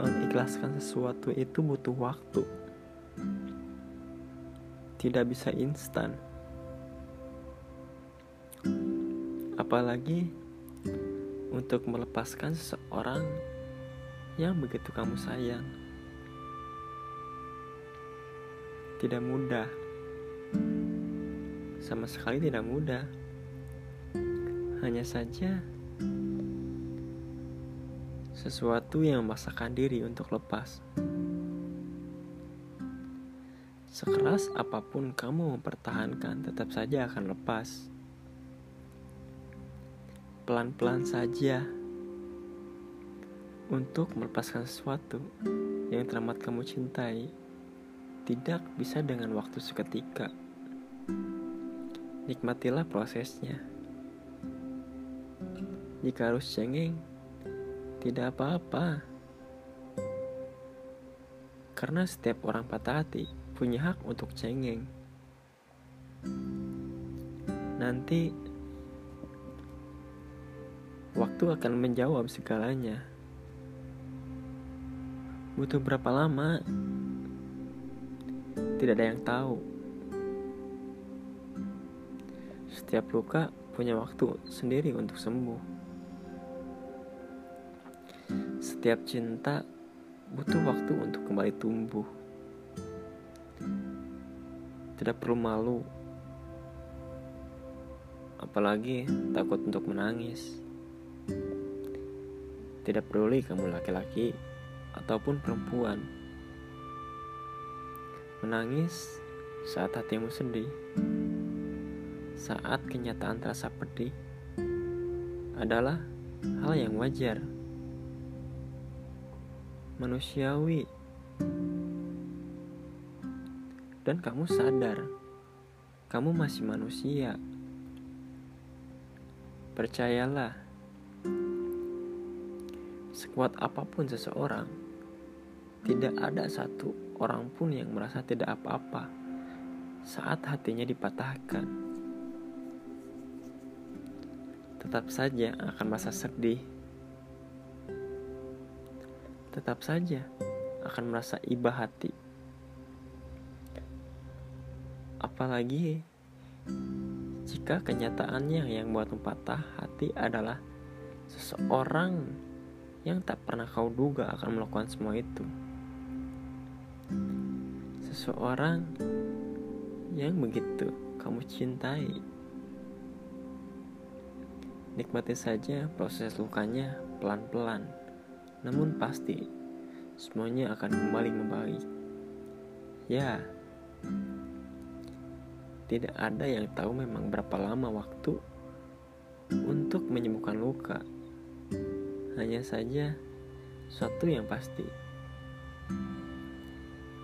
mengikhlaskan sesuatu itu butuh waktu. Tidak bisa instan. Apalagi untuk melepaskan seseorang yang begitu kamu sayang. Tidak mudah. Sama sekali tidak mudah. Hanya saja sesuatu yang memaksakan diri untuk lepas. Sekeras apa pun kamu mempertahankan, tetap saja akan lepas. Pelan-pelan saja untuk melepaskan sesuatu yang teramat kamu cintai. Tidak bisa dengan waktu seketika. Nikmatilah prosesnya. Jika harus cengeng, tidak apa-apa. Karena setiap orang patah hati punya hak untuk cengeng. Nanti waktu akan menjawab segalanya. Butuh berapa lama? Tidak ada yang tahu. Setiap luka punya waktu sendiri untuk sembuh. Setiap cinta butuh waktu untuk kembali tumbuh. Tidak perlu malu, apalagi takut untuk menangis. Tidak peduli kamu laki-laki ataupun perempuan. Menangis saat hatimu sedih, saat kenyataan terasa pedih, adalah hal yang wajar manusiawi. Dan kamu sadar, kamu masih manusia. Percayalah, sekuat apa pun seseorang, tidak ada satu orang pun yang merasa tidak apa-apa saat hatinya dipatahkan. Tetap saja akan merasa sedih tetap saja akan merasa iba hati. Apalagi jika kenyataannya yang buat patah hati adalah seseorang yang tak pernah kau duga akan melakukan semua itu. Seseorang yang begitu kamu cintai. Nikmati saja proses lukanya pelan-pelan namun pasti semuanya akan kembali membaik. Ya, tidak ada yang tahu memang berapa lama waktu untuk menyembuhkan luka. Hanya saja suatu yang pasti.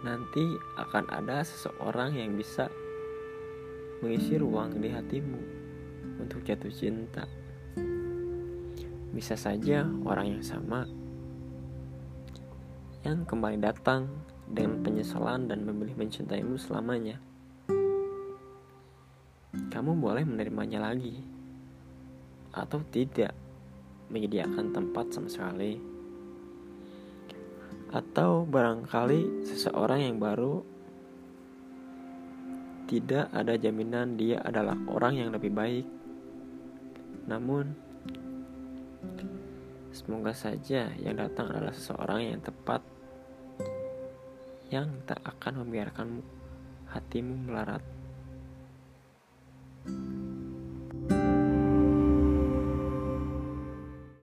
Nanti akan ada seseorang yang bisa mengisi ruang di hatimu untuk jatuh cinta. Bisa saja orang yang sama yang kembali datang dengan penyesalan dan memilih mencintaimu selamanya. Kamu boleh menerimanya lagi atau tidak menyediakan tempat sama sekali. Atau barangkali seseorang yang baru tidak ada jaminan dia adalah orang yang lebih baik. Namun, semoga saja yang datang adalah seseorang yang tepat yang tak akan membiarkan hatimu melarat.